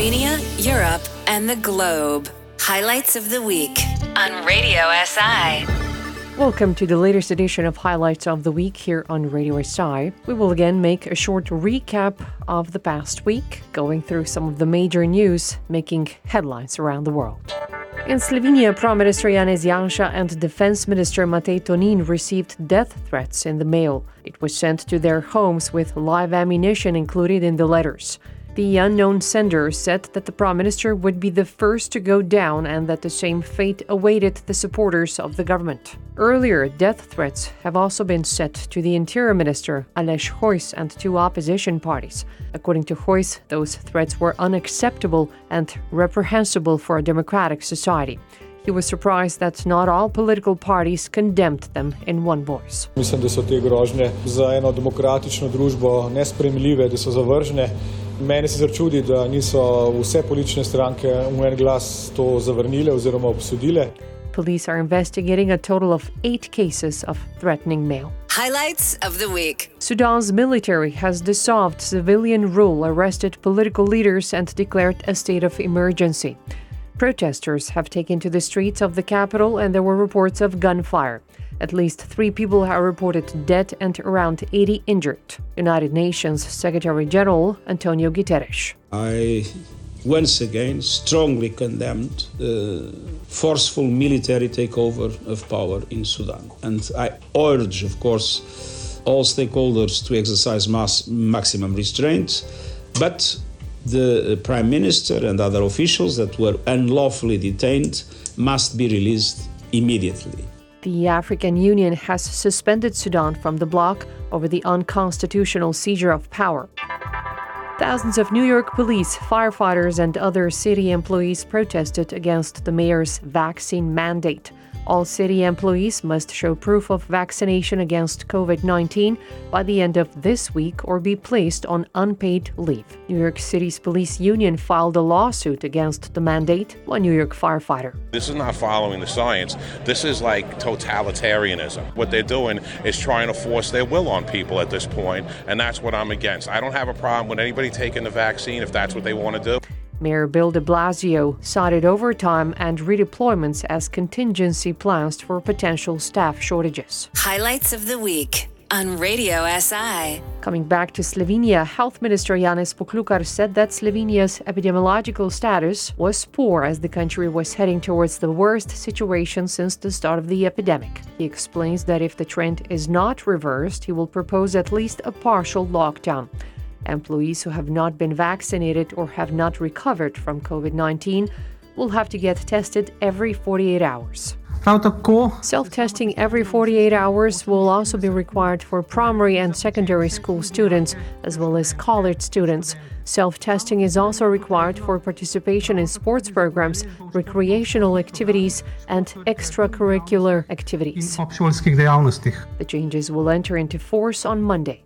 Slovenia, Europe, and the globe. Highlights of the week on Radio SI. Welcome to the latest edition of Highlights of the Week here on Radio SI. We will again make a short recap of the past week, going through some of the major news making headlines around the world. In Slovenia, Prime Minister Janez Janša and Defense Minister Matej Tonin received death threats in the mail. It was sent to their homes with live ammunition included in the letters. The unknown sender said that the Prime Minister would be the first to go down and that the same fate awaited the supporters of the government. Earlier, death threats have also been set to the Interior Minister, Aleš Hojs, and two opposition parties. According to Hojs, those threats were unacceptable and reprehensible for a democratic society. He was surprised that not all political parties condemned them in one voice. Mislim, da so te grožnje za eno demokratično družbo nespremljive, da so zavržne. Mene se začudi, da niso vse politične stranke v en glas to zavrnile oziroma obsodile. Police are investigating a total of eight cases of threatening mail. Highlights of the week. Sudan's military has dissolved civilian rule, arrested political leaders, and declared a state of emergency. Protesters have taken to the streets of the capital, and there were reports of gunfire. At least three people are reported dead and around 80 injured. United Nations Secretary General Antonio Guterres. I once again strongly condemned the forceful military takeover of power in Sudan. And I urge, of course, all stakeholders to exercise mass, maximum restraint, but the Prime Minister and other officials that were unlawfully detained must be released immediately. The African Union has suspended Sudan from the bloc over the unconstitutional seizure of power. Thousands of New York police, firefighters, and other city employees protested against the mayor's vaccine mandate. All city employees must show proof of vaccination against COVID 19 by the end of this week or be placed on unpaid leave. New York City's police union filed a lawsuit against the mandate, one New York firefighter. This is not following the science. This is like totalitarianism. What they're doing is trying to force their will on people at this point, and that's what I'm against. I don't have a problem with anybody taking the vaccine if that's what they want to do. Mayor Bill de Blasio cited overtime and redeployments as contingency plans for potential staff shortages. Highlights of the week on Radio SI. Coming back to Slovenia, Health Minister Janez Poklukar said that Slovenia's epidemiological status was poor as the country was heading towards the worst situation since the start of the epidemic. He explains that if the trend is not reversed, he will propose at least a partial lockdown. Employees who have not been vaccinated or have not recovered from COVID 19 will have to get tested every 48 hours. Self testing every 48 hours will also be required for primary and secondary school students, as well as college students. Self testing is also required for participation in sports programs, recreational activities, and extracurricular activities. The changes will enter into force on Monday.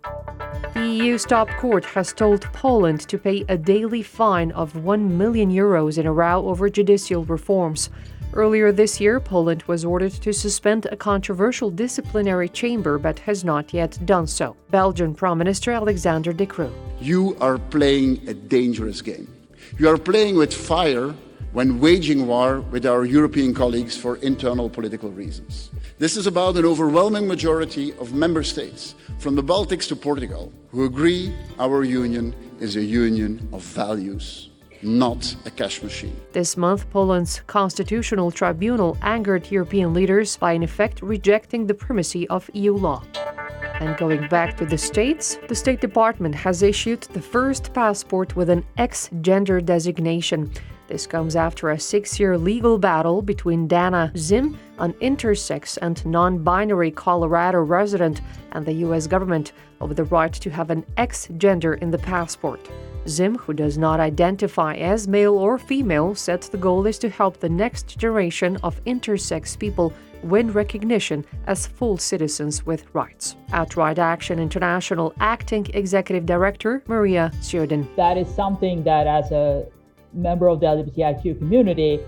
The EU's top court has told Poland to pay a daily fine of 1 million euros in a row over judicial reforms. Earlier this year, Poland was ordered to suspend a controversial disciplinary chamber but has not yet done so. Belgian Prime Minister Alexander De Croo. You are playing a dangerous game. You are playing with fire when waging war with our European colleagues for internal political reasons. This is about an overwhelming majority of member states, from the Baltics to Portugal, who agree our union is a union of values, not a cash machine. This month, Poland's constitutional tribunal angered European leaders by, in effect, rejecting the primacy of EU law. And going back to the States, the State Department has issued the first passport with an X gender designation. This comes after a six year legal battle between Dana Zzyym, an intersex and non binary Colorado resident, and the US government over the right to have an X gender in the passport. Zim, who does not identify as male or female, said the goal is to help the next generation of intersex people win recognition as full citizens with rights. Outright Action International Acting Executive Director Maria Sjodin. That is something that, as a member of the LGBTIQ community,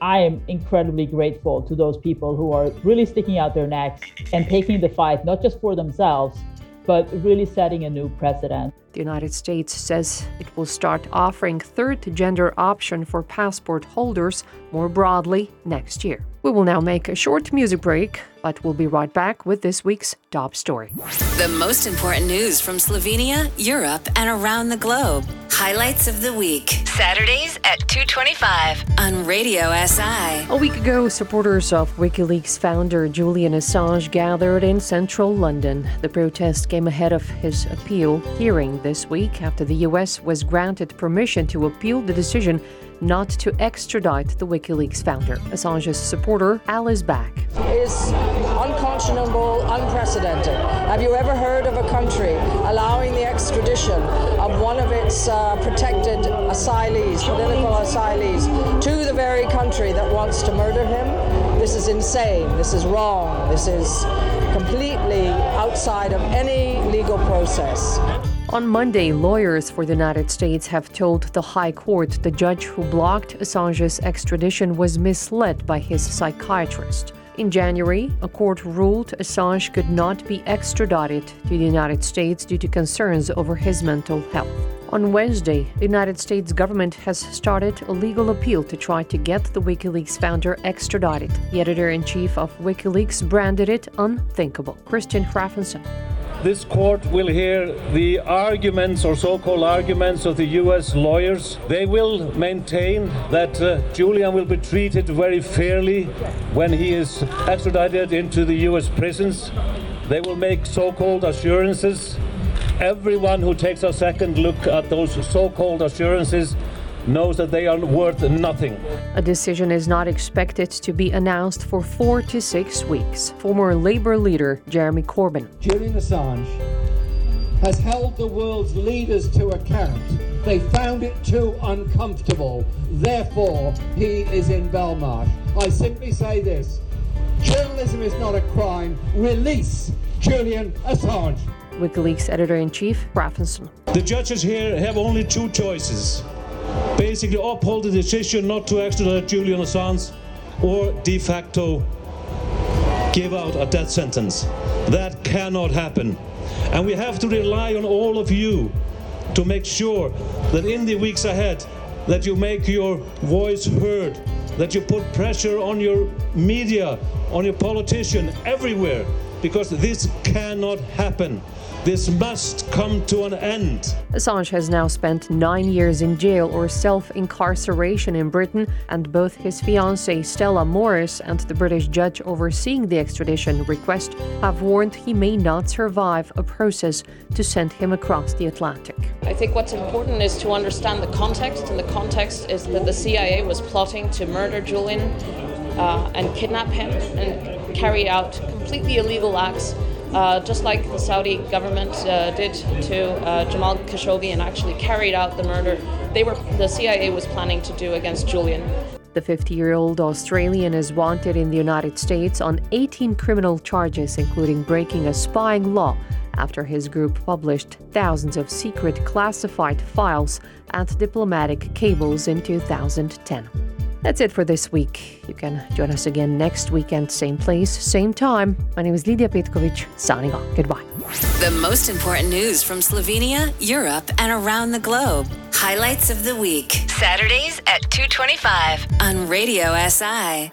I am incredibly grateful to those people who are really sticking out their necks and taking the fight, not just for themselves, but really setting a new precedent. The United States says it will start offering third gender option for passport holders more broadly next year. We will now make a short music break, but we'll be right back with this week's top story. The most important news from Slovenia, Europe, and around the globe. Highlights of the week. Saturdays at 225 on Radio SI. A week ago, supporters of WikiLeaks founder Julian Assange gathered in central London. The protest came ahead of his appeal hearing this week after the US was granted permission to appeal the decision not to extradite the WikiLeaks founder. Assange's supporter, Alice Back. Is unconscionable, unprecedented. Have you ever heard of a country allowing the extradition of one of its uh, protected asylees, political asylees, to the very country that wants to murder him? This is insane. This is wrong. This is completely outside of any legal process. On Monday, lawyers for the United States have told the High Court the judge who blocked Assange's extradition was misled by his psychiatrist. In January, a court ruled Assange could not be extradited to the United States due to concerns over his mental health. On Wednesday, the United States government has started a legal appeal to try to get the WikiLeaks founder extradited. The editor in chief of WikiLeaks branded it unthinkable. Kristinn Hrafnsson. This court will hear the arguments or so called arguments of the US lawyers. They will maintain that uh, Julian will be treated very fairly when he is extradited into the US prisons. They will make so called assurances. Everyone who takes a second look at those so called assurances knows that they are worth nothing. A decision is not expected to be announced for four to six weeks. Former Labour leader Jeremy Corbyn. Julian Assange has held the world's leaders to account. They found it too uncomfortable. Therefore, he is in Belmarsh. I simply say this journalism is not a crime. Release Julian Assange. WikiLeaks editor in chief, Hrafnsson. The judges here have only two choices basically uphold the decision not to extradite Julian Assange or de facto give out a death sentence. That cannot happen. And we have to rely on all of you to make sure that in the weeks ahead that you make your voice heard, that you put pressure on your media, on your politician everywhere because this cannot happen. This must come to an end. Assange has now spent nine years in jail or self incarceration in Britain, and both his fiancée Stella Moris and the British judge overseeing the extradition request have warned he may not survive a process to send him across the Atlantic. I think what's important is to understand the context, and the context is that the CIA was plotting to murder Julian uh, and kidnap him and carry out completely illegal acts uh, just like the Saudi government uh, did to uh, Jamal Khashoggi and actually carried out the murder they were the CIA was planning to do against Julian. The 50 year old Australian is wanted in the United States on 18 criminal charges, including breaking a spying law after his group published thousands of secret classified files and diplomatic cables in 2010. That's it for this week. You can join us again next weekend, same place, same time. My name is Lydia Petkovic, signing off. Goodbye. The most important news from Slovenia, Europe, and around the globe. Highlights of the week. Saturdays at 225 on Radio SI.